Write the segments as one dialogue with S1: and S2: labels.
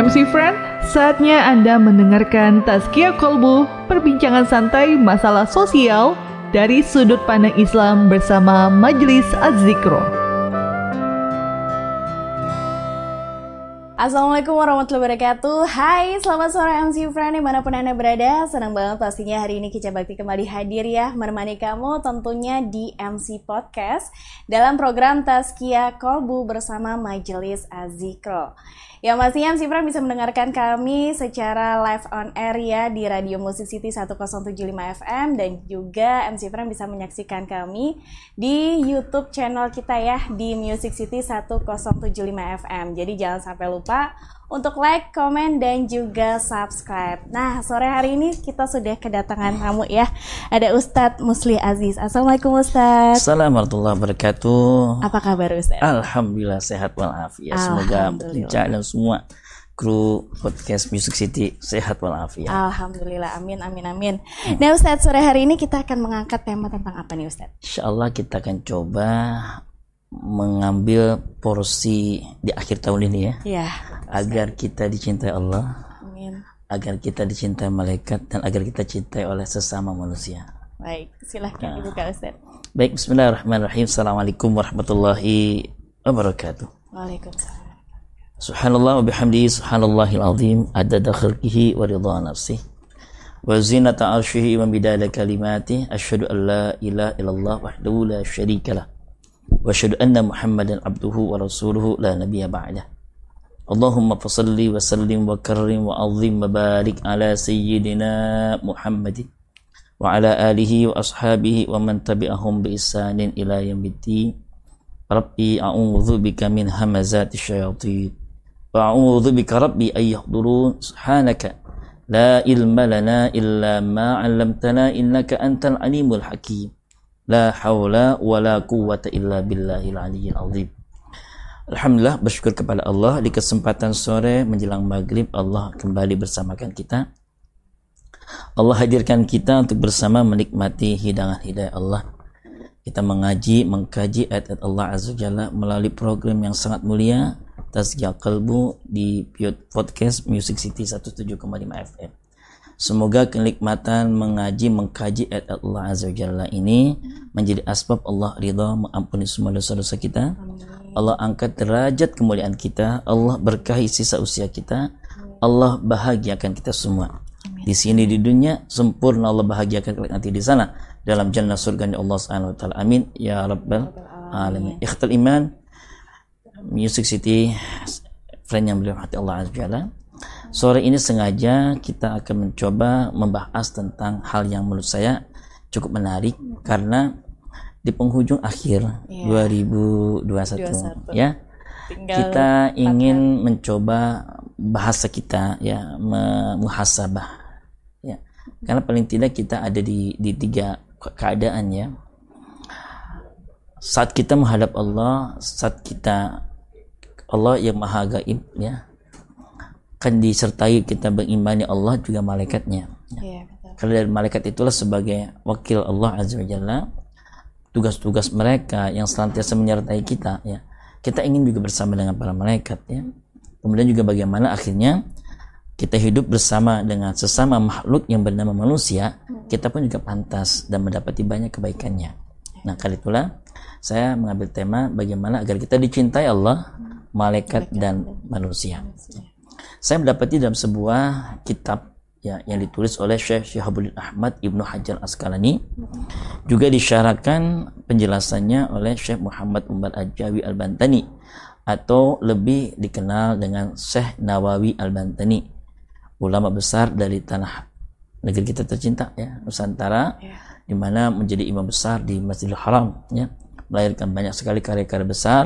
S1: MC Friend, saatnya Anda mendengarkan Tazkia Kolbu, perbincangan santai masalah sosial dari sudut pandang Islam bersama Majelis Az-Zikro.
S2: Assalamualaikum warahmatullahi wabarakatuh. Hai selamat sore MC Friend di mana pun anda berada. Senang banget pastinya hari ini Kica Bakti kembali hadir ya Menemani kamu tentunya di MC Podcast Dalam program Tazkia Kolbu bersama Majelis Azikro Ya pastinya MC Pram bisa mendengarkan kami secara live on air ya di Radio Musik City 1075 FM dan juga MC Pram bisa menyaksikan kami di YouTube channel kita ya di Music City 1075 FM. Jadi jangan sampai lupa untuk like, komen, dan juga subscribe. Nah, sore hari ini kita sudah kedatangan tamu ya. Ada Ustadz Musli Aziz. Assalamualaikum Ustadz.
S3: Assalamualaikum warahmatullahi wabarakatuh.
S2: Apa kabar Ustadz?
S3: Alhamdulillah sehat walafiat. Semoga pencak dan semua kru podcast Music City sehat walafiat.
S2: Alhamdulillah, amin, amin, amin. Hmm. Nah Ustadz, sore hari ini kita akan mengangkat tema tentang apa nih Ustadz?
S3: Insya Allah kita akan coba mengambil porsi di akhir tahun ini ya.
S2: Iya
S3: agar kita dicintai Allah. Amin. agar kita dicintai malaikat dan agar kita cintai oleh sesama manusia.
S2: Baik silahkan nah. dibuka Ustaz.
S3: Baik Bismillahirrahmanirrahim. Assalamualaikum warahmatullahi wabarakatuh.
S2: Waalaikumsalam.
S3: Subhanallah wa bihamdihi subhanallahil azim adada khalqihi wa ridha nafsihi. Wa zinata arshihi wa bidala kalimati. Asyhadu an la ilaha illallah wahdahu la syarikalah wa asyhadu anna muhammadan abduhu wa rasuluhu la nabiya ba'dah. اللهم فصل وسلم وكرم وعظم وبارك على سيدنا محمد وعلى آله وأصحابه ومن تبعهم بإحسان إلى يوم الدين. ربي أعوذ بك من همزات الشياطين وأعوذ بك ربي أن يحضرون. سبحانك لا علم لنا إلا ما علمتنا إنك أنت العليم الحكيم. haula wa la quwwata illa billahil aliyyil azim. Alhamdulillah bersyukur kepada Allah di kesempatan sore menjelang maghrib Allah kembali bersamakan kita. Allah hadirkan kita untuk bersama menikmati hidangan hidayah Allah. Kita mengaji, mengkaji ayat-ayat Allah Azza Jalla melalui program yang sangat mulia Tazkiyah Kalbu di podcast Music City 17,5 FM. Semoga kenikmatan mengaji, mengkaji ayat Allah Azza Jalla ini menjadi asbab Allah ridha mengampuni semua dosa-dosa kita. Allah angkat derajat kemuliaan kita. Allah berkahi sisa usia kita. Allah bahagiakan kita semua. Di sini di dunia sempurna Allah bahagiakan kita nanti di sana dalam jannah surga Allah Subhanahu wa taala. Amin ya rabbal alamin. Ikhtal iman Music City friend yang beliau hati Allah Azza wa Sore ini sengaja kita akan mencoba membahas tentang hal yang menurut saya cukup menarik karena di penghujung akhir yeah. 2021 21. ya Tinggal kita ingin hari. mencoba bahasa kita ya muhasabah ya karena paling tidak kita ada di di tiga keadaan ya saat kita menghadap Allah saat kita Allah yang maha gaib ya akan disertai kita beriman Allah juga malaikatnya. Ya, Karena dari malaikat itulah sebagai wakil Allah Azza wa Jalla tugas-tugas mereka yang senantiasa menyertai kita ya. Kita ingin juga bersama dengan para malaikat ya. Kemudian juga bagaimana akhirnya kita hidup bersama dengan sesama makhluk yang bernama manusia, kita pun juga pantas dan mendapati banyak kebaikannya. Nah, kali itulah saya mengambil tema bagaimana agar kita dicintai Allah, malaikat, dan manusia. Saya mendapati dalam sebuah kitab ya yang ditulis oleh Syekh Syihabuddin Ahmad Ibnu Hajar Asqalani. Juga disyarahkan penjelasannya oleh Syekh Muhammad Umar Ajawi Al-Bantani. Atau lebih dikenal dengan Syekh Nawawi Al-Bantani. Ulama besar dari tanah negeri kita tercinta ya Nusantara. Ya. di mana menjadi imam besar di Masjidil Haram ya. Melahirkan banyak sekali karya-karya besar.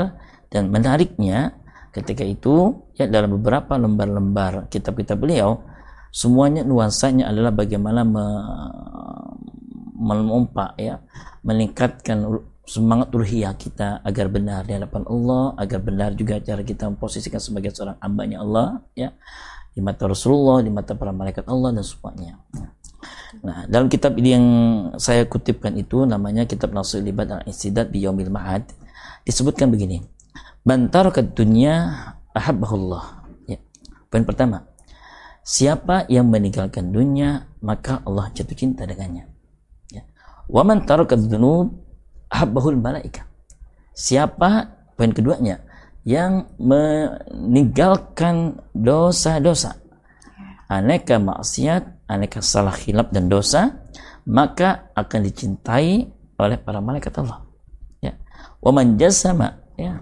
S3: Dan menariknya ketika itu ya dalam beberapa lembar-lembar kitab-kitab beliau semuanya nuansanya adalah bagaimana me, memompa ya meningkatkan semangat ruhiyah kita agar benar di hadapan Allah agar benar juga cara kita memposisikan sebagai seorang hambanya Allah ya di mata Rasulullah di mata para malaikat Allah dan semuanya Nah, dalam kitab ini yang saya kutipkan itu namanya kitab Nasir Libat al-Insidat di Yaumil Ma'ad disebutkan begini. Bantar ke dunia ahabbahullah. Ya. Poin pertama, siapa yang meninggalkan dunia maka Allah jatuh cinta dengannya. Ya. Wa man taraka dzunub habbahul malaika. Siapa poin keduanya yang meninggalkan dosa-dosa aneka maksiat, aneka salah khilaf dan dosa, maka akan dicintai oleh para malaikat Allah. Ya. Wa man jasama ya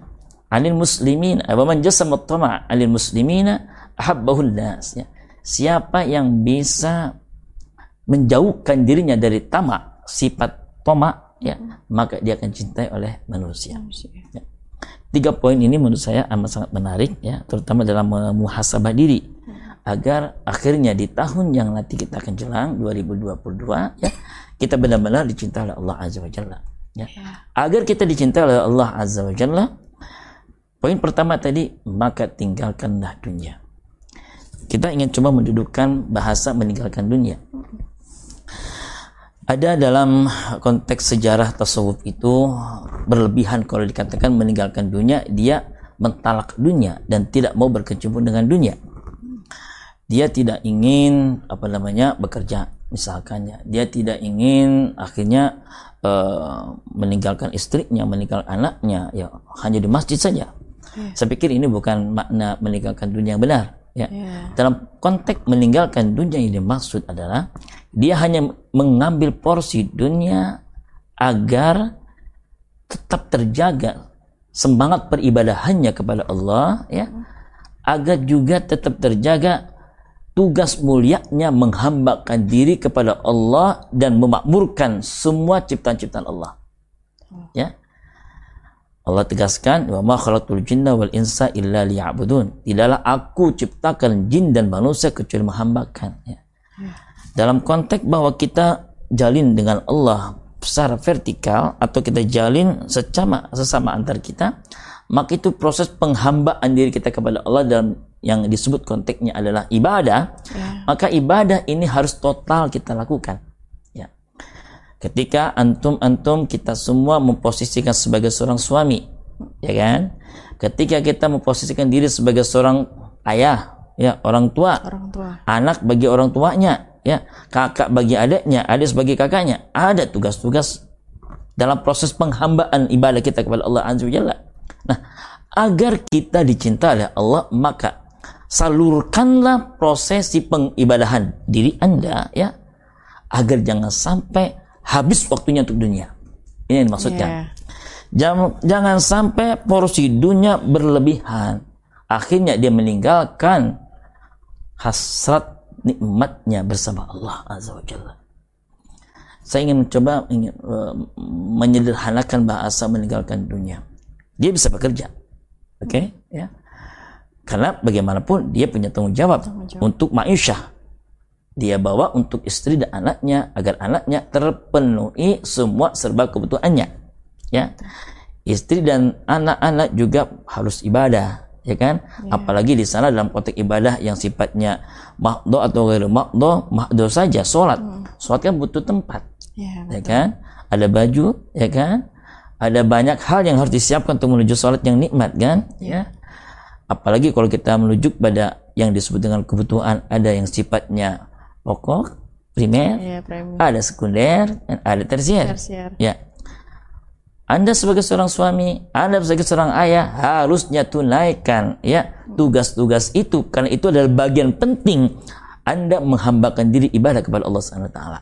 S3: anil muslimin wa man jasama tama anil muslimina ahabbahun nas ya. Siapa yang bisa menjauhkan dirinya dari tamak sifat toma ya maka dia akan cintai oleh manusia. Ya. Tiga poin ini menurut saya amat sangat menarik ya terutama dalam muhasabah diri agar akhirnya di tahun yang nanti kita akan jelang 2022 ya kita benar-benar dicintai oleh Allah Azza wa Jalla ya. ya. Agar kita dicintai oleh Allah Azza wa Jalla poin pertama tadi maka tinggalkanlah dunia. Kita ingin coba mendudukkan bahasa meninggalkan dunia. Ada dalam konteks sejarah tasawuf itu berlebihan kalau dikatakan meninggalkan dunia, dia mentalak dunia dan tidak mau berkecimpung dengan dunia. Dia tidak ingin apa namanya bekerja misalkannya dia tidak ingin akhirnya uh, meninggalkan istrinya meninggalkan anaknya ya. Hanya di masjid saja. Yeah. saya pikir ini bukan makna meninggalkan dunia yang benar ya yeah. dalam konteks meninggalkan dunia yang dimaksud adalah dia hanya mengambil porsi dunia agar tetap terjaga semangat peribadahannya kepada Allah ya agar juga tetap terjaga tugas mulianya menghambakan diri kepada Allah dan memakmurkan semua ciptaan-ciptaan Allah. Ya. Allah tegaskan, "Wa ma khalaqtul jinna wal insa illa liya'budun." Tidaklah aku ciptakan jin dan manusia kecuali menghambakan, ya. Dalam konteks bahwa kita jalin dengan Allah secara vertikal atau kita jalin secara sesama antar kita, maka itu proses penghambaan diri kita kepada Allah dalam yang disebut konteksnya adalah ibadah, ya. maka ibadah ini harus total kita lakukan. Ketika antum-antum kita semua memposisikan sebagai seorang suami, ya kan? Ketika kita memposisikan diri sebagai seorang ayah, ya orang tua, orang tua. anak bagi orang tuanya, ya kakak bagi adiknya, adik sebagai kakaknya, ada tugas-tugas dalam proses penghambaan ibadah kita kepada Allah Azza wa Nah, agar kita dicinta oleh Allah, maka salurkanlah prosesi pengibadahan diri Anda ya agar jangan sampai habis waktunya untuk dunia. Ini yang dimaksudkan. Yeah. Jangan, jangan sampai porsi dunia berlebihan. Akhirnya dia meninggalkan hasrat nikmatnya bersama Allah Azza wa Jalla. Saya ingin mencoba ingin, uh, menyederhanakan bahasa meninggalkan dunia. Dia bisa bekerja. Oke, okay? ya karena bagaimanapun dia punya tanggung jawab, tanggung jawab. untuk ma'isyah. Dia bawa untuk istri dan anaknya agar anaknya terpenuhi semua serba kebutuhannya. Ya. Istri dan anak-anak juga harus ibadah, ya kan? Ya. Apalagi di sana dalam konteks ibadah yang sifatnya makdo atau gak makdo, makdo saja sholat. Hmm. Sholat kan butuh tempat, ya, ya kan? Ada baju, ya kan? Ada banyak hal yang harus disiapkan untuk menuju sholat yang nikmat kan? Ya. ya apalagi kalau kita menuju pada yang disebut dengan kebutuhan ada yang sifatnya pokok primer, ya, ada sekunder dan ada tersier. tersier ya anda sebagai seorang suami, Anda sebagai seorang ayah harusnya tunaikan ya tugas-tugas itu karena itu adalah bagian penting Anda menghambakan diri ibadah kepada Allah Subhanahu wa taala.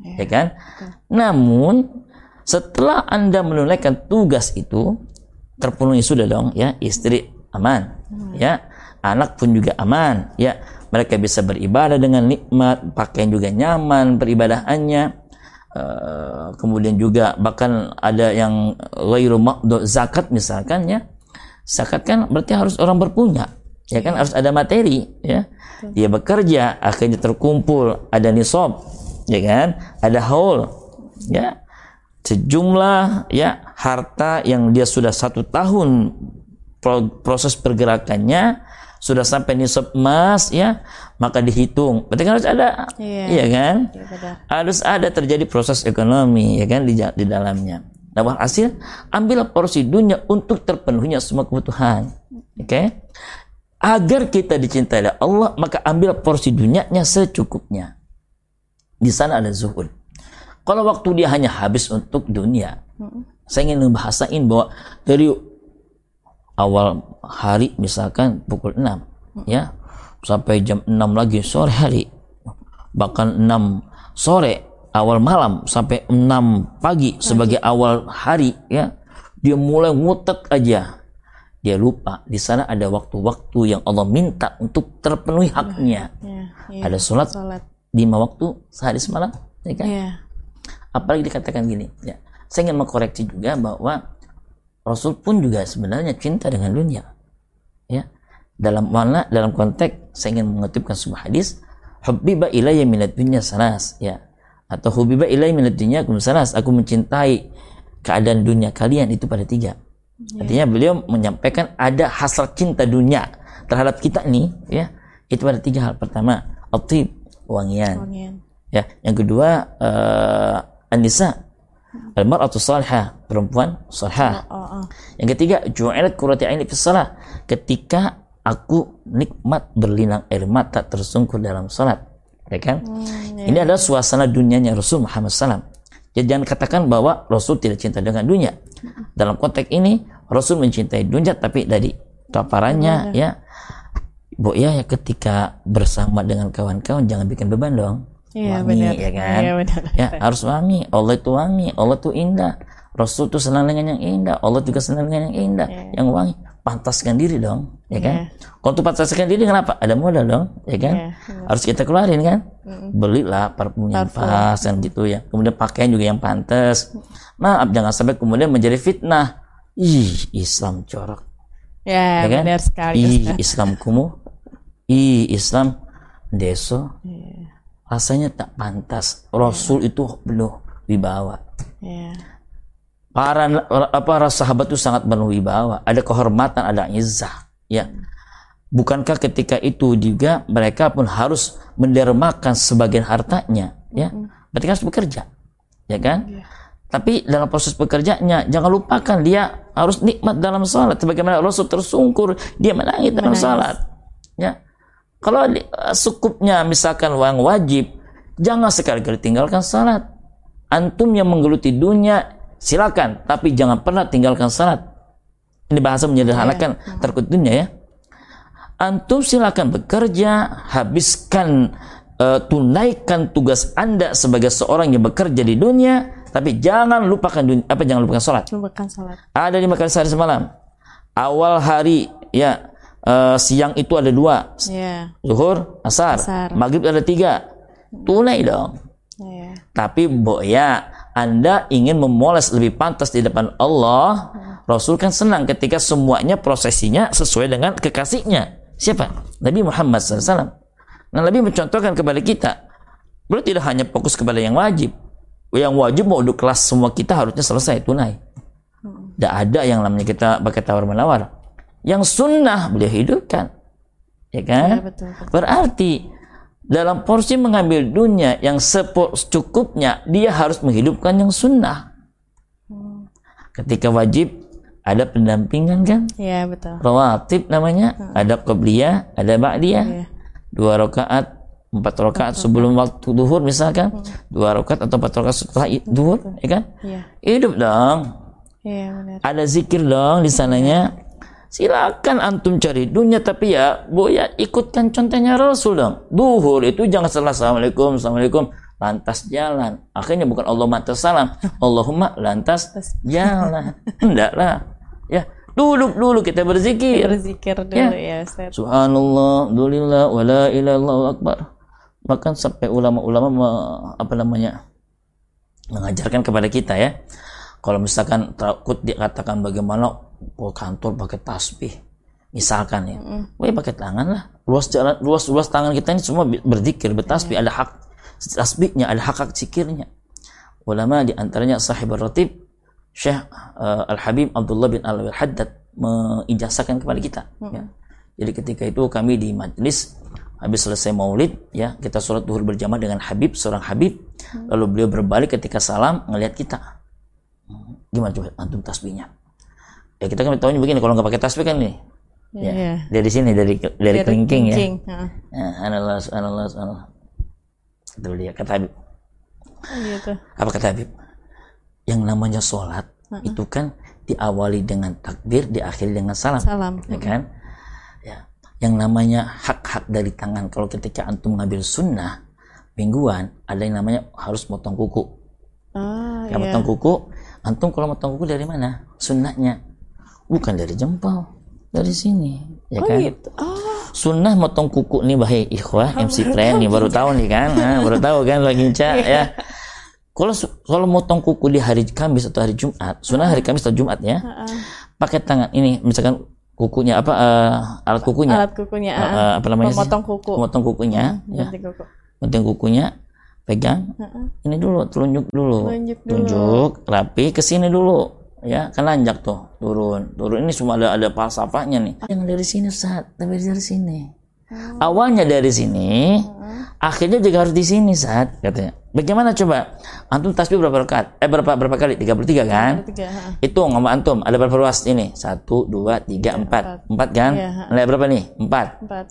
S3: Ya, ya kan? Betul. Namun setelah Anda menunaikan tugas itu terpenuhi sudah dong ya istri aman hmm. ya anak pun juga aman ya mereka bisa beribadah dengan nikmat pakaian juga nyaman peribadahannya uh, kemudian juga bahkan ada yang ghairu zakat misalkan ya. Zakat kan berarti harus orang berpunya ya kan? Harus ada materi ya. Dia bekerja akhirnya terkumpul ada nisab ya kan? Ada haul ya. Sejumlah ya harta yang dia sudah satu tahun proses pergerakannya sudah sampai nisab emas ya maka dihitung. Berarti kan harus ada. Iya, iya kan? Iya, harus ada terjadi proses ekonomi ya kan di, di dalamnya. Nah hasil ambil porsi dunia untuk terpenuhinya semua kebutuhan oke? Okay? Agar kita dicintai oleh Allah, maka ambil porsi dunianya secukupnya. Di sana ada zuhud. Kalau waktu dia hanya habis untuk dunia, saya ingin membahasain bahwa dari awal hari misalkan pukul 6 hmm. ya. Sampai jam 6 lagi sore hari. Bahkan 6 sore awal malam sampai 6 pagi sebagai awal hari ya. Dia mulai ngutek aja. Dia lupa di sana ada waktu-waktu yang Allah minta untuk terpenuhi haknya. ya, ya, ada sholat, sholat. lima waktu sehari semalam ya kan? Ya. apalagi dikatakan gini ya. Saya ingin mengkoreksi juga bahwa Rasul pun juga sebenarnya cinta dengan dunia ya dalam mana dalam konteks saya ingin mengutipkan sebuah hadis hubbiba ilayya minad dunya salas ya atau hubbiba ilayya minad dunya salas aku mencintai keadaan dunia kalian itu pada tiga. Yeah. Artinya beliau menyampaikan ada hasrat cinta dunia terhadap kita nih, ya. Itu pada tiga hal. Pertama, atib, wangian. wangian. Ya, yang kedua uh, anisa, almar'atu salihah, perempuan salihah. Oh, oh, oh. Yang ketiga, ju'ilat qurrati aini fi Ketika aku nikmat berlinang air mata tersungkur dalam salat. Ya kan? Hmm, yeah. Ini adalah suasana dunianya Rasul Muhammad SAW. Jadi jangan katakan bahwa Rasul tidak cinta dengan dunia. Dalam konteks ini Rasul mencintai dunia tapi dari paparannya ya Bu ya, ya ketika bersama dengan kawan-kawan jangan bikin beban dong. Iya benar. Ya kan? Iya benar. Ya harus wangi. Allah itu wangi, Allah itu indah. Rasul itu senang dengan yang indah, Allah juga senang dengan yang indah, yeah. yang wangi pantaskan diri dong, ya kan? Yeah. Kalau tuh pantaskan diri kenapa? Ada modal dong, ya kan? Yeah, yeah. Harus kita keluarin kan? Mm. Belilah parfum yang pas kan gitu ya. Kemudian pakaian juga yang pantas. Maaf jangan sampai kemudian menjadi fitnah. Ih, Islam corok.
S2: Yeah, ya kan? benar sekali.
S3: Ih, Islam kumuh. Ih, Islam deso. Yeah. Rasanya tak pantas. Rasul yeah. itu belum dibawa. Yeah para para sahabat itu sangat berwibawa, ada kehormatan, ada izzah, ya. Bukankah ketika itu juga mereka pun harus mendermakan sebagian hartanya, ya? Berarti kan harus bekerja, ya kan? Yeah. Tapi dalam proses bekerjanya jangan lupakan dia harus nikmat dalam salat. Sebagaimana Rasul tersungkur dia menangis dalam salat, ya. Kalau sukupnya misalkan uang wajib, jangan sekali-kali tinggalkan salat. Antum yang menggeluti dunia silakan. Tapi jangan pernah tinggalkan salat. Ini bahasa menyederhanakan yeah. terkutnya ya. Antum silakan bekerja habiskan uh, tunaikan tugas anda sebagai seorang yang bekerja di dunia tapi jangan lupakan dunia, apa jangan lupakan salat. Lupakan salat. Ada lima kali sehari semalam. Awal hari ya uh, siang itu ada dua yeah. zuhur asar, asar. maghrib ada tiga tunai dong yeah. tapi boya anda ingin memoles lebih pantas di depan Allah, Rasul kan senang ketika semuanya prosesinya sesuai dengan kekasihnya. Siapa? Nabi Muhammad SAW. Nah, Nabi mencontohkan kepada kita, beliau tidak hanya fokus kepada yang wajib. Yang wajib mau udah kelas semua kita harusnya selesai tunai. Tidak ada yang namanya kita pakai tawar menawar. Yang sunnah beliau hidupkan. Ya kan? Ya, betul, betul. Berarti dalam porsi mengambil dunia yang secukupnya dia harus menghidupkan yang sunnah ketika wajib ada pendampingan kan
S2: iya betul
S3: rawatib namanya hmm. ada qabliyah ada ba'diyah yeah. dua rakaat empat rakaat sebelum waktu duhur misalkan hmm. dua rakaat atau empat rakaat setelah duhur ya kan yeah. hidup dong benar. ada zikir dong di sananya yeah silakan antum cari dunia tapi ya bu ya ikutkan contohnya Rasul dong. Duhur itu jangan salah assalamualaikum assalamualaikum. Lantas jalan. Akhirnya bukan Allah mata salam Allahumma lantas jalan. Lah ya duduk dulu kita berzikir.
S2: Berzikir dulu ya, ya
S3: subhanallah alhamdulillah wala ilallah akbar. Bahkan sampai ulama-ulama apa namanya mengajarkan kepada kita ya kalau misalkan takut dikatakan bagaimana oh, kantor pakai tasbih misalkan ya, mm. Wah, pakai tangan lah. Luas jalan, luas luas tangan kita ini semua berzikir, bertasbih, yeah. ada hak tasbihnya, ada hak hak zikirnya. Ulama di antaranya sahib ratib Syekh uh, Al Habib Abdullah bin Al Haddad mengijazahkan kepada kita. Mm. Ya. Jadi ketika itu kami di majlis habis selesai maulid ya kita sholat duhur berjamaah dengan Habib seorang Habib mm. lalu beliau berbalik ketika salam ngelihat kita gimana coba antum tasbihnya ya kita kan tahunya begini kalau nggak pakai tasbih kan nih Ya.
S2: Iya.
S3: Dari sini dari dari, kelingking ya.
S2: kelingking.
S3: Ya, anallah, anallah, anallah. Itu dia kata Habib.
S2: Gitu.
S3: Apa kata Habib? Yang namanya sholat itu kan diawali dengan takbir, diakhiri dengan salam.
S2: Salam.
S3: Ya kan? Ya. Yang namanya hak-hak dari tangan kalau ketika antum ngambil sunnah mingguan ada yang namanya harus motong kuku.
S2: Ah,
S3: Ya,
S2: iya.
S3: motong kuku, antum kalau motong kuku dari mana? Sunnahnya bukan dari jempol, dari sini, ya
S2: Oh
S3: kan?
S2: gitu. Oh,
S3: Sunnah motong kuku nih bahaya ikhwah MC Friend nih baru tahu nih kan, Nah, baru tahu kan lagi Inca ya. Kalau kalau motong kuku di hari Kamis atau hari Jumat, sunnah hari Kamis atau Jumat ya, pakai tangan ini misalkan kukunya apa eh, alat kukunya,
S2: alat kukunya.
S3: Eh, apa namanya? sih?
S2: Memotong kuku.
S3: Memotong kukunya, ya,
S2: Ganti kuku.
S3: penting kukunya pegang. Ini dulu telunjuk dulu.
S2: Telunjuk dulu.
S3: rapi ke sini dulu. Ya kan nanjak tuh turun. Turun ini semua ada ada falsafahnya nih. Yang dari sini Ustaz tapi dari sini.
S2: Oh.
S3: awalnya dari sini akhirnya juga harus di sini saat katanya. Bagaimana coba? Antum tasbih berapa rakaat? Eh berapa berapa kali? 33 kan?
S2: Tiga. ah.
S3: hitung sama antum ada berapa ruas? Ini satu dua tiga empat. empat. Kan?
S2: Ha.
S3: nilai berapa nih? Empat.
S2: Empat.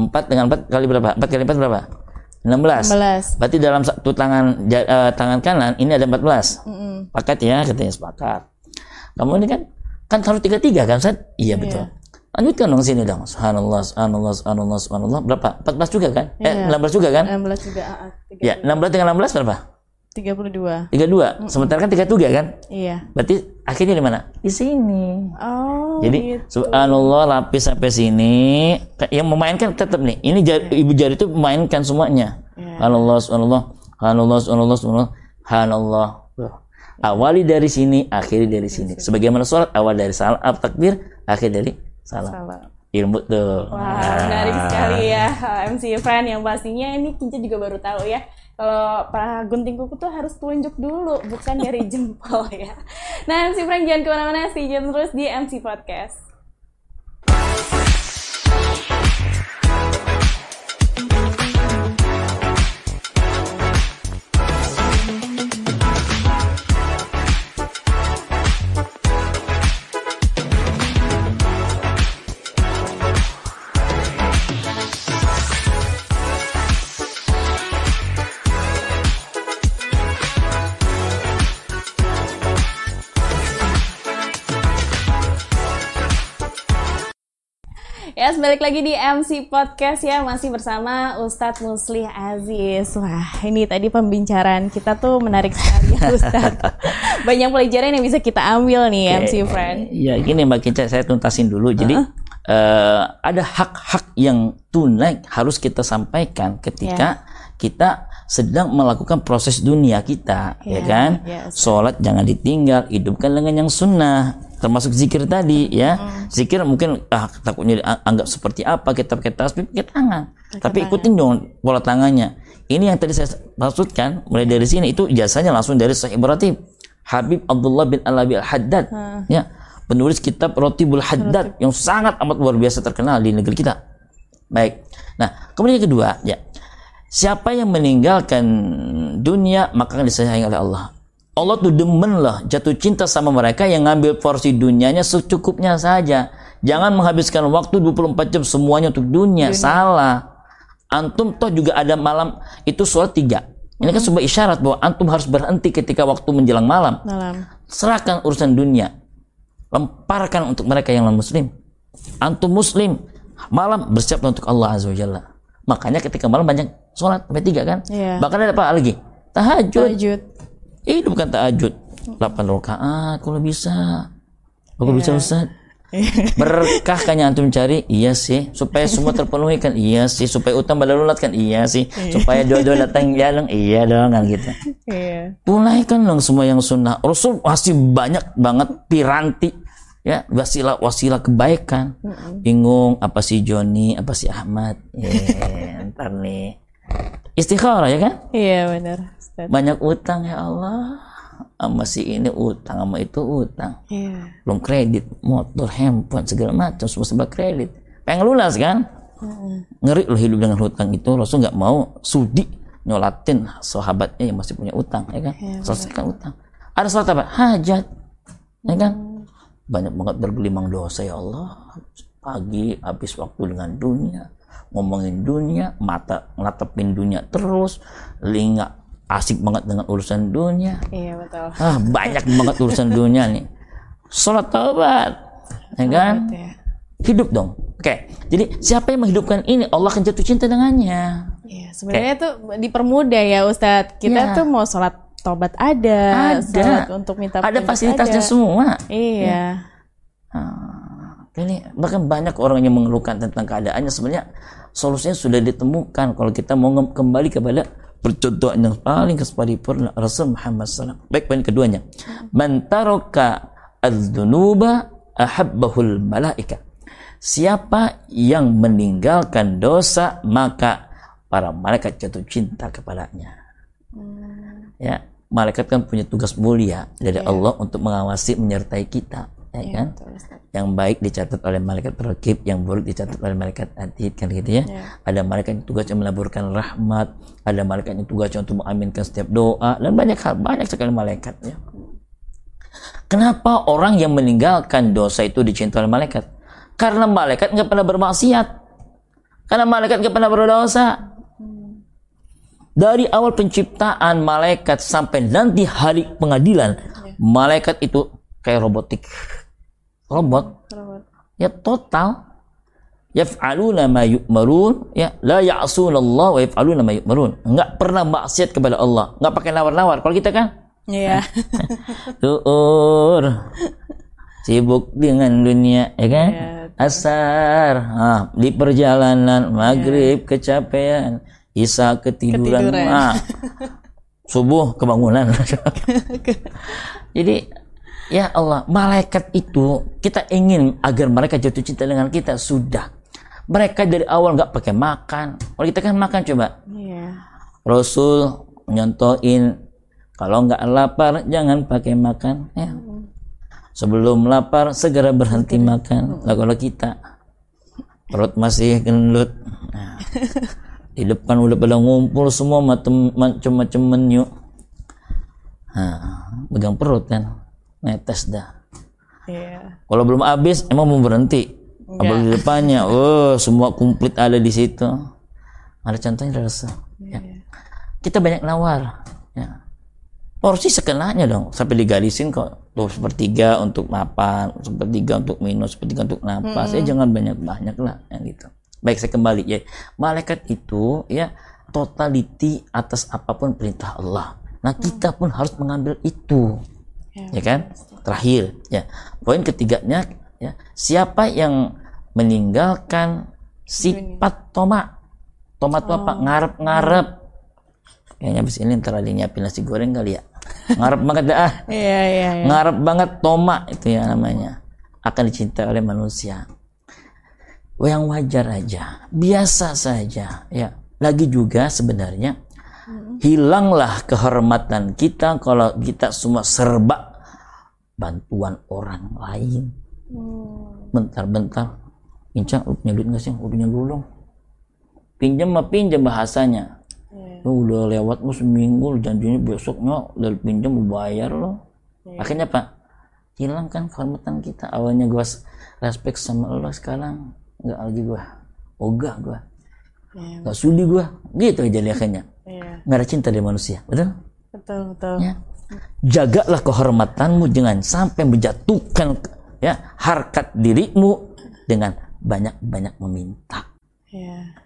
S3: empat dengan empat kali berapa? Empat kali empat berapa 16
S2: Belas.
S3: Berarti dalam satu tangan eh, tangan kanan ini ada 14.
S2: Mm-mm.
S3: Pakat ya katanya sepakat. Kamu ini kan kan harus tiga tiga kan Ustaz? Iya betul. Lanjutkan dong sini dong. Subhanallah, subhanallah, subhanallah, subhanallah. Berapa? 14 juga kan? Eh,
S2: Iya.
S3: 16 juga kan?
S2: Enam belas juga. Tiga.
S3: Ya, 16 dengan 16 berapa?
S2: Tiga puluh dua.
S3: 32. Sementara kan 33 kan?
S2: Iya.
S3: Berarti akhirnya di mana? Di sini.
S2: Oh.
S3: Jadi
S2: gitu.
S3: subhanallah lapis sampai sini. Yang memainkan tetap nih. Ini jari- ibu jari itu memainkan semuanya.
S2: Iya.
S3: Subhanallah, subhanallah, subhanallah, subhanallah, subhanallah. Awali dari sini, akhiri dari sini. Sebagaimana sholat, awal dari salam, takbir, akhir dari salam.
S2: Salam.
S3: Ilmu tuh.
S2: Wah, menarik sekali ya MC Friend yang pastinya ini Kinca juga baru tahu ya kalau para gunting kuku tuh harus telunjuk dulu bukan dari jempol ya. Nah MC Friend jangan ke mana-mana tune terus di MC Podcast. Balik lagi di MC Podcast ya, masih bersama Ustadz Muslih Aziz. Wah, ini tadi pembicaraan kita tuh menarik sekali ya Ustadz. Banyak pelajaran yang bisa kita ambil nih MC Friend.
S3: Ya gini Mbak Kinca, saya tuntasin dulu. Jadi eh, ada hak-hak yang tunai harus kita sampaikan ketika kita sedang melakukan proses dunia kita, ya,
S2: Ya,
S3: kan?
S2: ya,
S3: Sholat jangan ditinggal, hidupkan dengan yang sunnah, termasuk zikir tadi, ya. Zikir mungkin ah, takutnya dianggap seperti apa kita pakai tasbih, pakai tangan. Tapi ikutin dong pola tangannya. Ini yang tadi saya maksudkan, mulai dari sini itu jasanya langsung dari Sahih Ratib. Habib Abdullah bin Alabi Al-Haddad ya. Penulis kitab Rotibul Haddad yang sangat amat luar biasa terkenal di negeri kita. Baik. Nah kemudian yang kedua ya. Siapa yang meninggalkan dunia maka akan disayangi oleh Allah Allah tuh demen lah jatuh cinta sama mereka yang ngambil porsi dunianya secukupnya saja. Jangan menghabiskan waktu 24 jam semuanya untuk dunia, salah. Antum toh juga ada malam itu sholat tiga. Ini kan sebuah isyarat bahwa antum harus berhenti ketika waktu menjelang malam.
S2: Malam.
S3: serahkan urusan dunia. Lemparkan untuk mereka yang non muslim antum muslim malam bersiaplah untuk Allah azza wajalla makanya ketika malam banyak sholat sampai tiga kan?
S2: Iya.
S3: bahkan ada apa lagi? Tahajud.
S2: Tahajud.
S3: Itu bukan tahajud. 8 rakaat kalau bisa. Kalau bisa Ustaz. Berkah kan yang antum cari? Iya sih. Supaya semua terpenuhi kan? Iya sih. Supaya utang badalulat kan? Iya sih. Supaya jodoh datang ya dong iya dong kan gitu.
S2: Iya.
S3: tunaikan dong semua yang sunnah. Rasul masih banyak banget piranti. Ya wasilah wasilah kebaikan. Bingung apa si Joni apa si Ahmad? Ya ntar nih istikharah ya kan?
S2: Iya benar.
S3: Banyak utang ya Allah. Sama si ini utang sama itu utang.
S2: Iya.
S3: belum kredit motor handphone segala macam semua sebab kredit. Pengen lunas kan? Ngeri loh hidup dengan hutang itu. Rasul nggak mau sudi nyolatin sahabatnya yang masih punya utang ya kan? Selesaikan utang. Ada salat apa? Hajat ya kan? Banyak banget bergelimang dosa ya Allah. Pagi habis waktu dengan dunia ngomongin dunia mata ngatepin dunia terus telinga asik banget dengan urusan dunia
S2: Iya betul.
S3: ah banyak banget urusan dunia nih sholat taubat ya kan
S2: ya.
S3: hidup dong oke jadi siapa yang menghidupkan ini Allah akan jatuh cinta dengannya
S2: Iya, sebenarnya tuh dipermudah ya Ustadz. Kita
S3: Iya.
S2: tuh mau sholat tobat ada,
S3: ada
S2: sholat untuk minta
S3: ada fasilitasnya
S2: ada.
S3: semua
S2: Iya.
S3: Ah, ini bahkan banyak orang yang mengeluhkan tentang keadaannya sebenarnya solusinya sudah ditemukan kalau kita mau kembali kepada percontohan yang paling kesparipurna Rasul Muhammad SAW. Baik poin keduanya. Man taraka adzunuba ahabbahul malaika. Siapa yang meninggalkan dosa maka para malaikat jatuh cinta kepadanya. Ya, malaikat kan punya tugas mulia dari Allah untuk mengawasi menyertai kita, ya kan?
S2: Betul,
S3: yang baik dicatat oleh malaikat rakib, yang buruk dicatat oleh malaikat atid kan gitu ya. Ada malaikat yang tugasnya melaburkan rahmat, ada malaikat yang tugasnya untuk mengaminkan setiap doa dan banyak hal, banyak sekali malaikat ya. Kenapa orang yang meninggalkan dosa itu dicintai oleh malaikat? Karena malaikat nggak pernah bermaksiat. Karena malaikat nggak pernah berdosa. Dari awal penciptaan malaikat sampai nanti hari pengadilan, malaikat itu kayak robotik. Robot. Ya total. Yaf'aluna ma yu'marun. Ya la ya'suna Allah wa yaf'aluna ma yu'marun. Enggak pernah maksiat kepada Allah. Enggak pakai nawar-nawar. Kalau kita kan?
S2: Iya.
S3: tuur sibuk dengan dunia ya kan?
S2: Iya,
S3: asar. Ah, di perjalanan maghrib kecapean. Isa ketiduran,
S2: Ketiduran.
S3: Ah, subuh kebangunan. Jadi ya Allah malaikat itu kita ingin agar mereka jatuh cinta dengan kita sudah mereka dari awal nggak pakai makan kalau kita kan makan coba
S2: Iya.
S3: Rasul nyontoin kalau nggak lapar jangan pakai makan ya. Sebelum lapar segera berhenti makan. Lah kalau kita perut masih gendut. Nah, di depan udah pada ngumpul semua macam-macam menu. Nah, pegang perut kan. Netes dah.
S2: Iya.
S3: Kalau belum habis emang mau berhenti. Apalagi di depannya, oh semua komplit ada di situ. Ada contohnya rasa. Ya. Kita banyak nawar. Ya. Porsi sekenanya dong, sampai digarisin kok. Tuh sepertiga untuk mapan, sepertiga untuk minum, sepertiga untuk napas. Ya jangan banyak-banyak lah, yang gitu. Baik saya kembali ya. Malaikat itu ya totality atas apa pun perintah Allah. Nah kita pun harus mengambil itu ya. Kan? Terakhir ya. Poin ketiganya ya siapa yang meninggalkan sifat toma toma itu apa? Ngarep-ngarep. Kayaknya abis ini ntar ada nyiapin nasi goreng kali ya. Ngarep banget dah. Ah.
S2: Iya, iya, iya.
S3: ngarep banget toma itu ya namanya. Akan dicintai oleh manusia. Yang wajar aja. Biasa saja ya. Lagi juga sebenarnya hilanglah kehormatan kita kalau kita semua serba bantuan orang lain. Bentar-bentar. Pincang lu punya duit nggak sih? Lu punya dulu dong pinjam mah pinjam bahasanya. Lu udah lewat lu seminggu lu janjinya besoknya udah pinjam lu bayar lo akhirnya apa? Hilang kan kehormatan kita. Awalnya gua respect sama lo sekarang nggak lagi gua. Ogah gua
S2: Iya.
S3: nggak sudi gua gitu aja akhirnya
S2: Iya.
S3: nggak ada cinta dari manusia betul
S2: Betul, betul.
S3: ya jagalah kehormatanmu jangan sampai menjatuhkan ya harkat dirimu dengan banyak-banyak meminta
S2: Iya.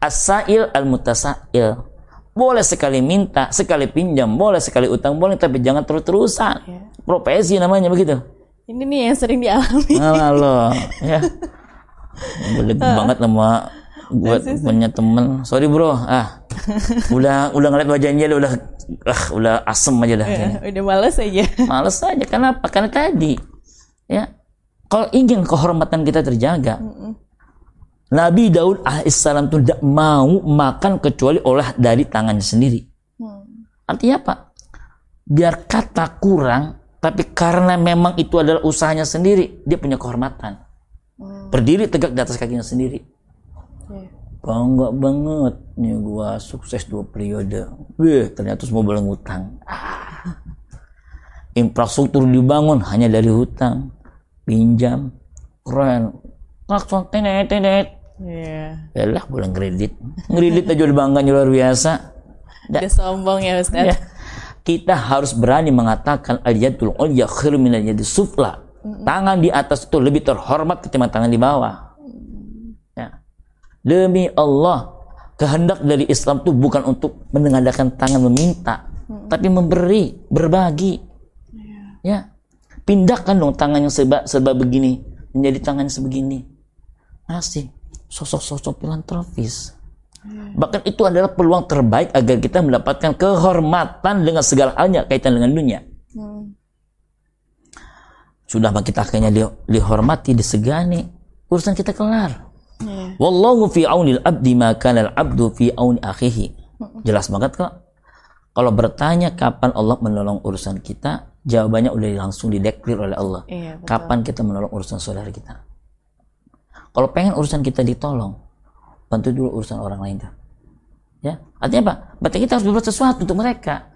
S3: asail al mutasail boleh sekali minta sekali pinjam boleh sekali utang boleh tapi jangan terus-terusan
S2: Iya.
S3: profesi namanya begitu
S2: Ini nih yang sering dialami.
S3: Alah lo ya boleh banget sama buat punya temen sorry bro ah udah udah ngeliat wajahnya udah ah udah asem aja dah kayaknya.
S2: Udah males aja.
S3: Males aja kenapa? Karena tadi ya kalau ingin kehormatan kita terjaga Nabi Daud alaihissalam itu tidak mau makan kecuali olah dari tangannya sendiri. Artinya apa? Biar kata kurang, tapi karena memang itu adalah usahanya sendiri, dia punya kehormatan. Berdiri tegak di atas kakinya sendiri. Bangga banget nih gua sukses dua periode. Wih, ternyata semua barang hutang. Ah. Infrastruktur dibangun hanya dari hutang, pinjam, keren. klakson tenet tenet
S2: Iya.
S3: Yalah pulang kredit. Kredit aja udah bangga luar biasa. Da-
S2: Udah sombong ya Ustaz.
S3: ya. Kita harus berani mengatakan al-yadul ulya khairu minal yadi sufla. Tangan di atas itu lebih terhormat ketimbang tangan di bawah. Demi Allah, kehendak dari Islam itu bukan untuk mengadakan tangan meminta, tapi memberi, berbagi. Ya. Pindahkan dong tangan yang serba, serba begini menjadi tangan yang sebegini. Masih sosok-sosok filantropis. Bahkan itu adalah peluang terbaik agar kita mendapatkan kehormatan dengan segala halnya kaitan dengan dunia.
S2: Hmm.
S3: Sudah kita akhirnya di- dihormati, disegani, urusan kita kelar.
S2: Iya.
S3: Wallahu fi aunil abdi ma kana al abdu fi auni akhihi. Jelas banget kok. Kalau bertanya kapan Allah menolong urusan kita, jawabannya udah langsung dideklir oleh Allah.
S2: Iya, betul.
S3: Kapan kita menolong urusan saudara kita? Kalau pengen urusan kita ditolong, bantu dulu urusan orang lain tuh. Ya, artinya apa? Berarti kita harus berbuat sesuatu untuk mereka.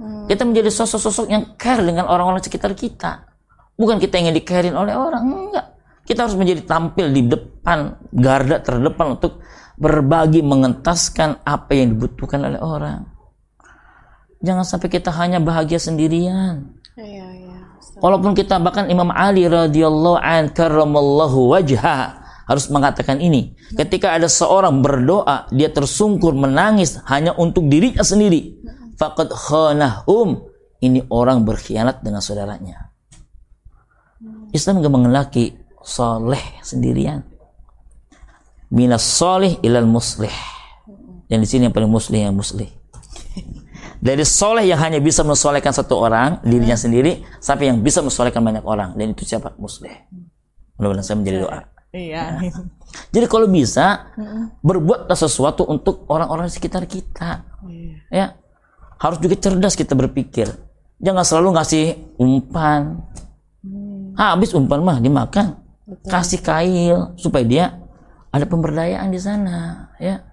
S3: Kita menjadi sosok-sosok yang care dengan orang-orang sekitar kita. Bukan kita ingin di-carein oleh orang, enggak. Kita harus menjadi tampil di depan, garda terdepan untuk berbagi, mengentaskan apa yang dibutuhkan oleh orang. Jangan sampai kita hanya bahagia sendirian.
S2: Iya, iya.
S3: Walaupun kita bahkan Imam Ali radhiyallahu an karramallahu wajha harus mengatakan ini. Ketika ada seorang berdoa, dia tersungkur menangis hanya untuk dirinya sendiri. Faqad khanahum. Ini orang berkhianat dengan saudaranya. Islam gak mengelaki soleh sendirian. Minas soleh ilal muslih. Dan di sini yang paling muslih yang muslih. Dari soleh yang hanya bisa mensolehkan satu orang, dirinya sendiri, sampai yang bisa mensolehkan banyak orang. Dan itu siapa? Muslih. Mudah-mudahan saya menjadi doa.
S2: Iya.
S3: Jadi kalau bisa, berbuatlah sesuatu untuk orang-orang di sekitar kita. Ya, harus juga cerdas kita berpikir. Jangan selalu ngasih umpan. Habis umpan mah dimakan. Kasih kail supaya dia ada pemberdayaan di sana. Ya,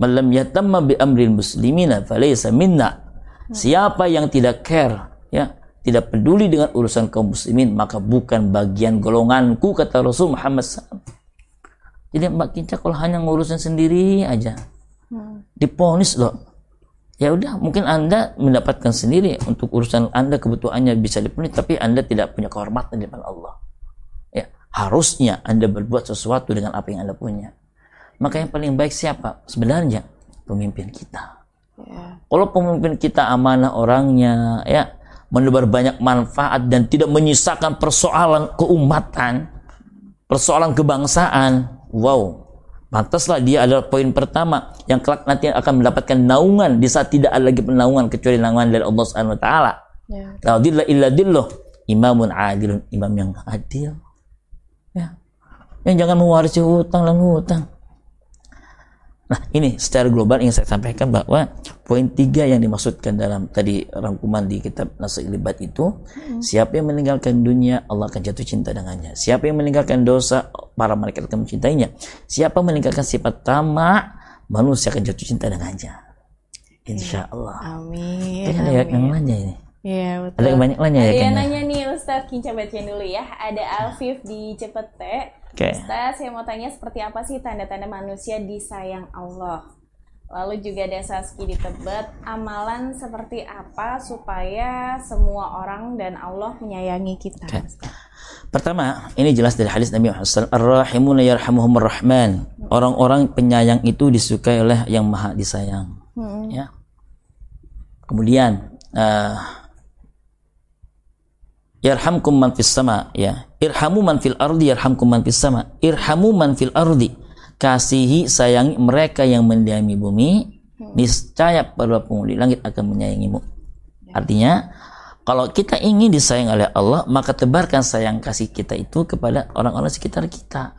S3: Malam yatamma bi amril muslimina falaysa minna. Siapa yang tidak care, ya, tidak peduli dengan urusan kaum muslimin, maka bukan bagian golonganku kata Rasul Muhammad SAW. Jadi Mbak Kinca kalau hanya ngurusin sendiri aja, diponis loh. Ya udah, mungkin Anda mendapatkan sendiri untuk urusan Anda kebutuhannya bisa dipenuhi, tapi Anda tidak punya kehormatan di depan Allah. Ya, harusnya Anda berbuat sesuatu dengan apa yang Anda punya. Maka yang paling baik siapa? Sebenarnya pemimpin kita.
S2: Iya.
S3: Kalau pemimpin kita amanah orangnya, ya menebar banyak manfaat dan tidak menyisakan persoalan keumatan, persoalan kebangsaan, wow, pantaslah dia adalah poin pertama yang kelak nanti akan mendapatkan naungan di saat tidak ada lagi penaungan kecuali naungan dari Allah Subhanahu Wa Taala. La dilla illa dilluh. Imamun adilun, imam yang adil. Ya. Yang jangan mewarisi hutang dan hutang. Nah, ini secara global ingin saya sampaikan bahwa poin tiga yang dimaksudkan dalam tadi rangkuman di kitab Nasr Libat itu, siapa yang meninggalkan dunia, Allah akan jatuh cinta dengannya. Siapa yang meninggalkan dosa, para malaikat akan mencintainya. Siapa yang meninggalkan sifat tamak, manusia akan jatuh cinta dengannya. Insya Allah.
S2: Amin.
S3: Ini ada yang
S2: amin.
S3: nanya ini.
S2: Iya, betul.
S3: Ada yang banyak nanya ya
S2: Ada yang nanya nih Ustadz, Kinca bacain dulu ya. Ada Alfif di Cepete.
S3: Oke.
S2: Ustadz, saya mau tanya seperti apa sih tanda-tanda manusia disayang Allah? Lalu juga ada Saski di Tebet, amalan seperti apa supaya semua orang dan Allah menyayangi kita?
S3: Oke. Pertama, ini jelas dari hadis Nabi Muhammad SAW. Ar-Rahimuna yarhamuhumur Rahman. Orang-orang penyayang itu disukai oleh yang maha disayang.
S2: Hmm.
S3: Ya. Kemudian, eh, yarhamkum man fis sama. Ya. Irhamu man fil ardi yarhamkum man fis sama. Irhamu man fil ardi. Kasihi sayangi mereka yang mendiami bumi. Niscaya para penghuni langit akan menyayangimu. Artinya, kalau kita ingin disayang oleh Allah, maka tebarkan sayang kasih kita itu kepada orang-orang sekitar kita.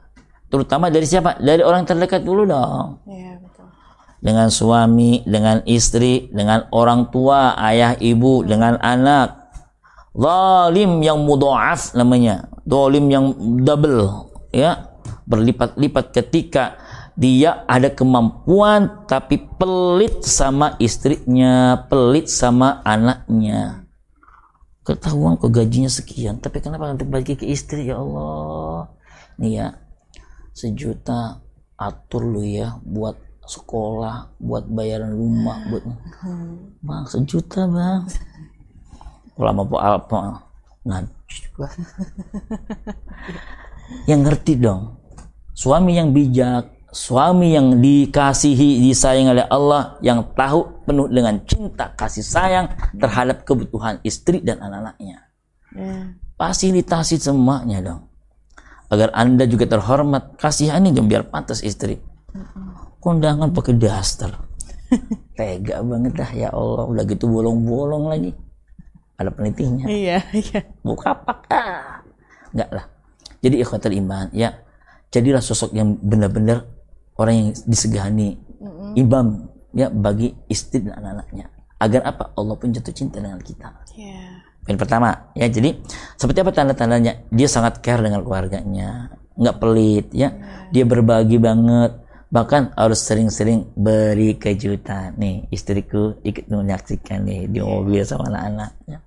S3: Terutama dari siapa? Dari orang terdekat dulu dong.
S2: Iya, betul.
S3: Dengan suami, dengan istri, dengan orang tua, ayah, ibu, dengan anak. Zalim yang mudha'af namanya. Zalim yang double. Ya. Berlipat-lipat ketika dia ada kemampuan tapi pelit sama istrinya, pelit sama anaknya ketahuan kok gajinya sekian tapi kenapa nanti bagi ke istri ya Allah nih ya sejuta atur lu ya buat sekolah buat bayaran rumah buat bang sejuta bang lama po apa nah yang ngerti dong. Suami yang bijak suami yang dikasihi disayang oleh Allah yang tahu penuh dengan cinta kasih sayang terhadap kebutuhan istri dan anak-anaknya. Yeah. fasilitasi semuanya dong. Agar anda juga terhormat kasihani dong biar pantas istri. Kondangan pakai daster. Tega banget dah ya Allah. Udah gitu bolong-bolong lagi ada penelitinya.
S2: Iya iya.
S3: Buka apa enggak lah. Jadi ikhwatul iman ya jadilah sosok yang benar-benar orang yang disegani mm-hmm. imam ya bagi istri dan anak-anaknya. Agar apa? Allah pun jatuh cinta dengan kita. Yeah. Poin pertama ya jadi seperti apa tanda-tandanya? Dia sangat care dengan keluarganya. Nggak pelit ya. Yeah. dia berbagi banget. Bahkan harus sering-sering beri kejutan. Nih istriku ikut menyaksikan nih di mobil sama anak-anaknya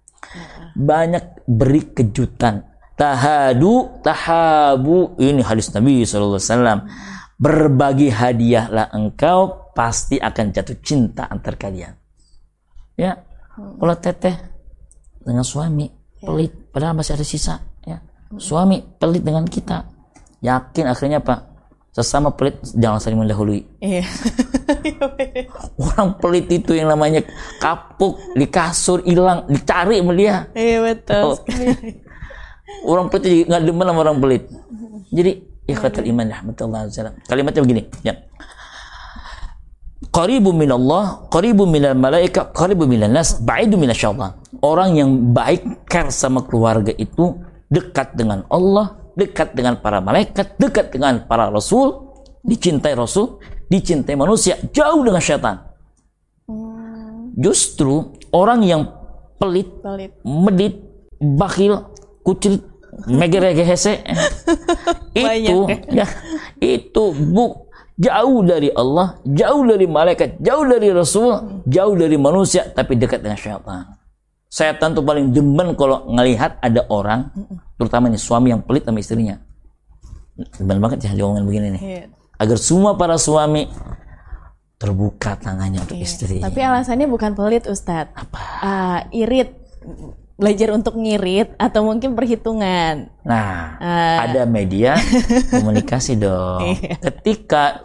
S3: banyak beri kejutan. Tahadu tahabu. Ini hadis Nabi SAW berbagi hadiahlah engkau pasti akan jatuh cinta antar kalian. Ya. Kalau teteh dengan suami pelit. Padahal masih ada sisa ya. Suami pelit dengan kita. Yakin akhirnya apa sesama pelit jangan saling mendahului. Iya. orang pelit itu yang namanya kapuk di kasur hilang dicari sama dia.
S2: Iya betul oh.
S3: orang pelit jadi nggak demen sama orang pelit. Jadi ikhwatul iman ya kalimatnya begini ya. Qaribu minallah, qaribu minal malaika, qaribu minan nas, ba'idu minasyaitan. Orang yang baik care sama keluarga itu dekat dengan Allah, dekat dengan para malaikat, dekat dengan para rasul, dicintai rasul, dicintai manusia, jauh dengan syaitan. Justru orang yang pelit, pelit. medit, bakhil, kucil, megerehese itu ya itu bu jauh dari Allah, jauh dari malaikat, jauh dari Rasul, jauh dari manusia, tapi dekat dengan syaitan. Setan tuh paling demen kalau ngelihat ada orang, terutama nih suami yang pelit sama istrinya. Demen banget ya diomongin begini nih. Iya. Agar semua para suami terbuka tangannya untuk iya. istri.
S2: Tapi alasannya bukan pelit Ustadz. Apa? Uh, irit belajar untuk ngirit atau mungkin perhitungan.
S3: Nah, uh. ada media komunikasi dong. Iya. Ketika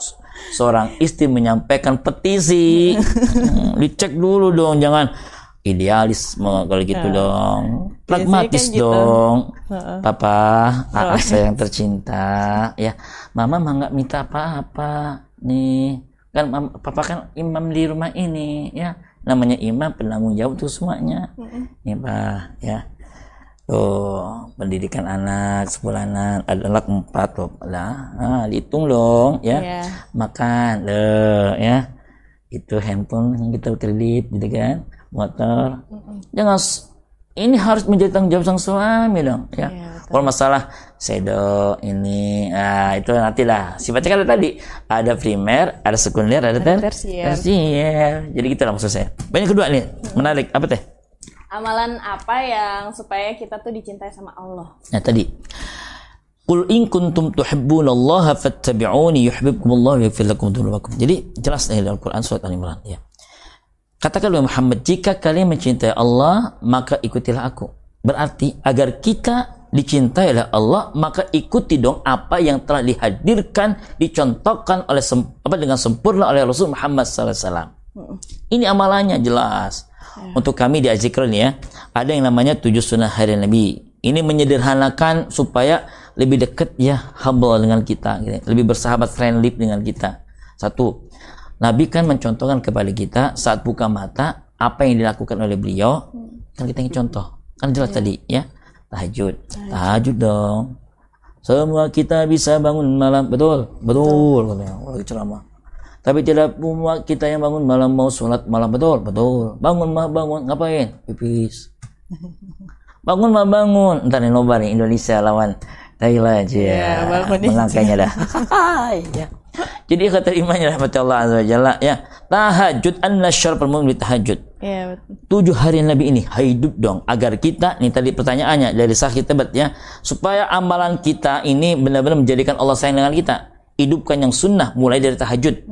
S3: seorang istri menyampaikan petisi, dicek dulu dong, jangan idealisme kalau gitu uh. dong. Pragmatis kan gitu. dong. Uh-uh. Papa, oh. saya yang tercinta, ya. Mama mah nggak minta apa-apa. Nih, kan papa kan imam di rumah ini, ya namanya imam penanggung jawab tuh semuanya mm-hmm. ini pak ya tuh pendidikan anak sepuluh anak ada anak empat tuh lah ah, dihitung dong ya yeah. makan deh ya itu handphone yang kita kredit gitu kan mm-hmm. jangan ini harus menjadi tanggung jawab sang suami dong ya. ya Kalau masalah sedo ini nah itu nanti lah sifatnya kan tadi ada primer, ada sekunder, ada, ter tersier. tersier. Jadi gitu lah maksud saya. Banyak kedua nih, menarik apa teh?
S2: Amalan apa yang supaya kita tuh dicintai sama Allah?
S3: Nah tadi Qul in kuntum tuhibbunallaha fattabi'uni yuhibbukumullahu wa yaghfir lakum. Jadi jelas nih dalam Quran surat Al-Imran ya. Katakan Muhammad, jika kalian mencintai Allah, maka ikutilah aku. Berarti agar kita dicintai oleh Allah, maka ikuti dong apa yang telah dihadirkan, dicontohkan oleh apa dengan sempurna oleh Rasul Muhammad SAW. Ini amalannya jelas. Ya. Untuk kami di Azikron ya, ada yang namanya tujuh sunnah hari Nabi. Ini menyederhanakan supaya lebih dekat ya humble dengan kita, gitu. lebih bersahabat friendly dengan kita. Satu, Nabi kan mencontohkan kepada kita saat buka mata apa yang dilakukan oleh beliau kan kita ingin contoh. Kan jelas yeah. tadi ya? Tahajud. Tahajud. Dong. Semua kita bisa bangun malam. Betul? Betul. Lagi ceramah. Tapi tidak semua kita yang bangun malam mau sholat malam. Betul? Betul. Bangun mah bangun. Ngapain? Pipis. Bangun mah bangun. Ntar nih nobar nih Indonesia lawan Thailand aja ya, melangkahnya dah ya jadi kata imannya Allah azza wajalla ya tahajud anna syarfal mu'min tahajud. Ya, betul. Tujuh hari Nabi ini hidup dong agar kita nih tadi pertanyaannya dari sahih tebat ya supaya amalan kita ini benar-benar menjadikan Allah sayang dengan kita. hidupkan yang sunnah mulai dari tahajud.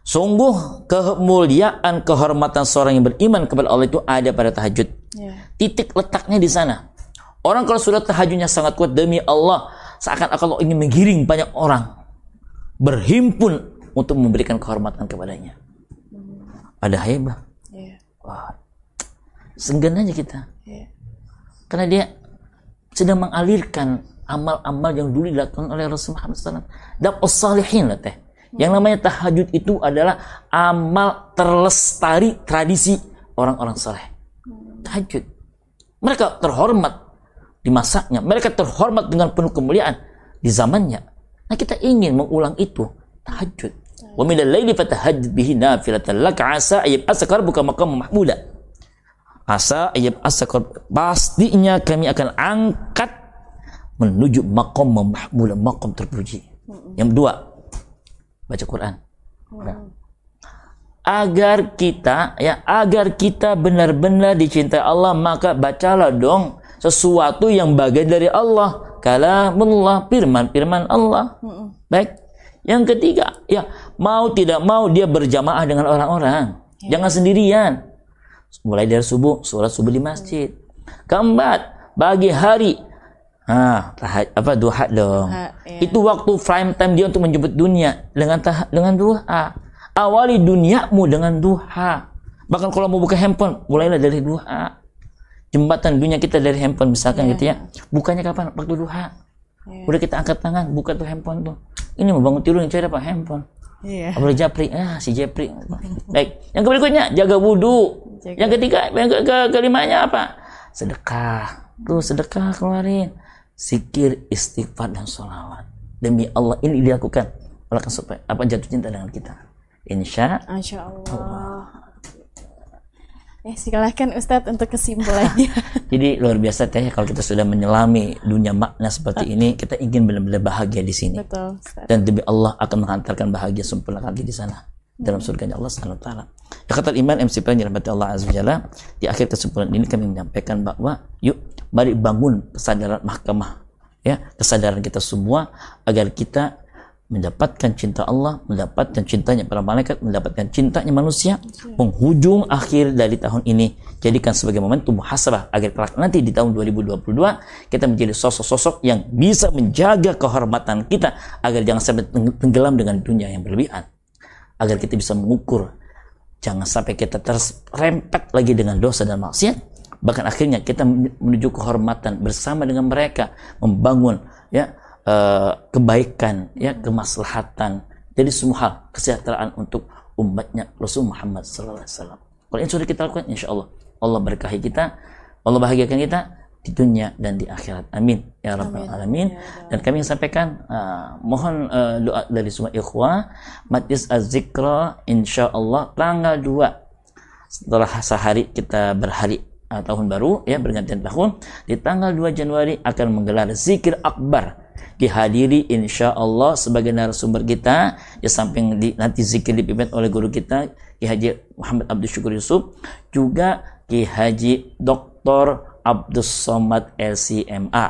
S3: Sungguh kemuliaan kehormatan seorang yang beriman kepada Allah itu ada pada tahajud. Yeah. Titik letaknya di sana. Orang kalau sudah tahajudnya sangat kuat demi Allah, seakan-akan Allah ingin menggiring banyak orang berhimpun untuk memberikan kehormatan kepadanya. Ada hebat. Yeah. Wah, senggan aja kita. Yeah. Karena dia sedang mengalirkan amal-amal yang dulu dilakukan oleh Rasulullah SAW. Dan salihin lah teh yang namanya tahajud itu adalah amal terlestari tradisi orang-orang soleh. Tahajud. Mereka terhormat di masanya. Mereka terhormat dengan penuh kemuliaan di zamannya. Nah kita ingin mengulang itu. Tahajud. Wa minal laili fatahajjud bihi nafilatan laka asa ayyab asakar buka maqam mahmuda. Asa ayyab asakar pastinya kami akan angkat menuju makom mahmuda, makom terpuji. Yang kedua, baca Quran. Nah. Agar kita ya agar kita benar-benar dicintai Allah maka bacalah dong sesuatu yang bagian dari Allah. Kalamullah firman-firman Allah. Baik. Yang ketiga, ya mau tidak mau dia berjamaah dengan orang-orang. Ya. Jangan sendirian. Mulai dari subuh, sholat subuh di masjid. Keempat, bagi hari Ah, tahaj, apa duha dong. Duha, ya. Itu waktu prime time dia untuk menjemput dunia dengan tah, dengan duha. Awali duniamu dengan duha. Bahkan kalau mau buka handphone, mulailah dari duha. Jembatan dunia kita dari handphone misalkan yeah. gitu ya. Bukanya kapan? Waktu duha. Yeah. Udah kita angkat tangan, buka tuh handphone tuh. Ini mau bangun tidur yang cari apa? Handphone. Iya. Yeah. Apalagi Japri, ah si Japri. Baik. Yang berikutnya jaga wudhu. Jaga. Yang ketiga, yang ke, ke kelimanya apa? Sedekah. Tuh sedekah keluarin zikir, istighfar dan sholawat. Demi Allah ini dilakukan. Allah akan supaya apa jatuh cinta dengan kita. Insya,
S2: Insya Allah. Allah. Eh, silakan Ustadz untuk kesimpulannya.
S3: Jadi luar biasa teh kalau kita sudah menyelami dunia makna seperti ini, kita ingin benar-benar bahagia di sini. Betul. Ustaz. Dan demi Allah akan menghantarkan bahagia sempurna lagi di sana dalam surga Allah Subhanahu wa taala. Ya kata Iman MC Pan Allah Azza Jalla, di akhir kesimpulan ini kami menyampaikan bahwa yuk mari bangun kesadaran mahkamah ya kesadaran kita semua agar kita mendapatkan cinta Allah, mendapatkan cintanya para malaikat, mendapatkan cintanya manusia, penghujung akhir dari tahun ini jadikan sebagai momentum muhasabah agar kelak nanti di tahun 2022 kita menjadi sosok-sosok yang bisa menjaga kehormatan kita agar jangan sampai tenggelam dengan dunia yang berlebihan. Agar kita bisa mengukur jangan sampai kita terrempet lagi dengan dosa dan maksiat bahkan akhirnya kita menuju kehormatan bersama dengan mereka membangun ya uh, kebaikan ya kemaslahatan. Jadi semua hal kesejahteraan untuk umatnya Rasul Muhammad sallallahu alaihi wasallam. Kalau ini sudah kita lakukan insya Allah Allah berkahi kita Allah bahagiakan kita di dunia dan di akhirat. Amin. Ya rabbal alamin. Ya dan kami sampaikan uh, mohon uh, doa dari semua ikhwah majlis az-zikra insyaallah tanggal 2 setelah sehari kita berhari uh, tahun baru ya bergantian tahun di tanggal 2 Januari akan menggelar zikir akbar dihadiri insya Allah sebagai narasumber kita di samping di, nanti zikir dipimpin oleh guru kita Ki Haji Muhammad Abdul Syukur Yusuf juga Ki Haji Dr. Abdus Somad LCMA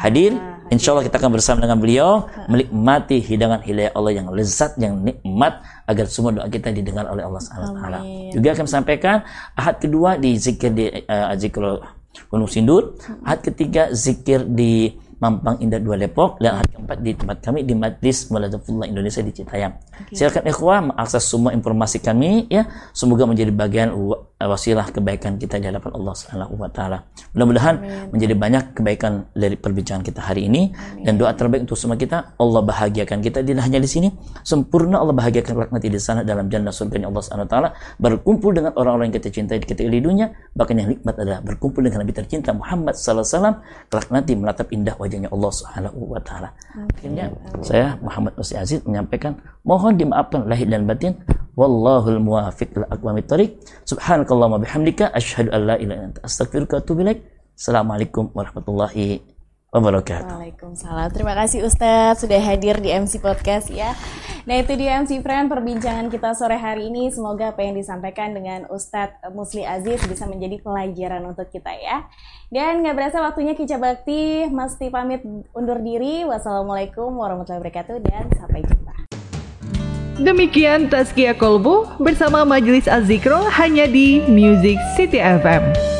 S3: hadir Insya Allah kita akan bersama dengan beliau menikmati hidangan hidayah Allah yang lezat, yang nikmat agar semua doa kita didengar oleh Allah wa Juga akan sampaikan ahad kedua di zikir di uh, zikir Gunung Sindur, ahad ketiga zikir di Mampang Indah Dua Depok dan hari keempat di tempat kami di Majlis Muladafullah Indonesia di Citayam. Okay. Silakan ikhwah mengakses semua informasi kami ya. Semoga menjadi bagian wasilah kebaikan kita di hadapan Allah Subhanahu wa taala. Mudah-mudahan menjadi banyak kebaikan dari perbincangan kita hari ini. Amin. dan doa terbaik untuk semua kita Allah bahagiakan kita. Tidak hanya di sini, sempurna Allah bahagiakan nanti di sana dalam jannah surga Allah Subhanahu wa taala. Berkumpul dengan orang-orang yang kita cintai di di dunia, bahkan yang nikmat adalah berkumpul dengan Nabi tercinta Muhammad sallallahu alaihi wasallam. Kelak nanti menatap indah wajahnya Allah Subhanahu wa taala. Akhirnya saya Muhammad Usi Aziz menyampaikan mohon dimaafkan lahir dan batin. Wallahul muwafiq ila aqwamit thoriq subhanakallahumma bihamdika asyhadu an la ilaha illa anta astaghfiruka wa. Assalamualaikum warahmatullahi wabarakatuh.
S2: Waalaikumsalam. Terima kasih Ustadz sudah hadir di MC Podcast ya. Nah itu dia MC Friend perbincangan kita sore hari ini. Semoga apa yang disampaikan dengan Ustadz Musli Aziz bisa menjadi pelajaran untuk kita ya. Dan nggak berasa waktunya Kica Bakti mesti pamit undur diri. Wassalamualaikum warahmatullahi wabarakatuh dan sampai jumpa.
S1: Demikian Tazkia Kolbu bersama Majelis Az-Zikro hanya di Music City FM.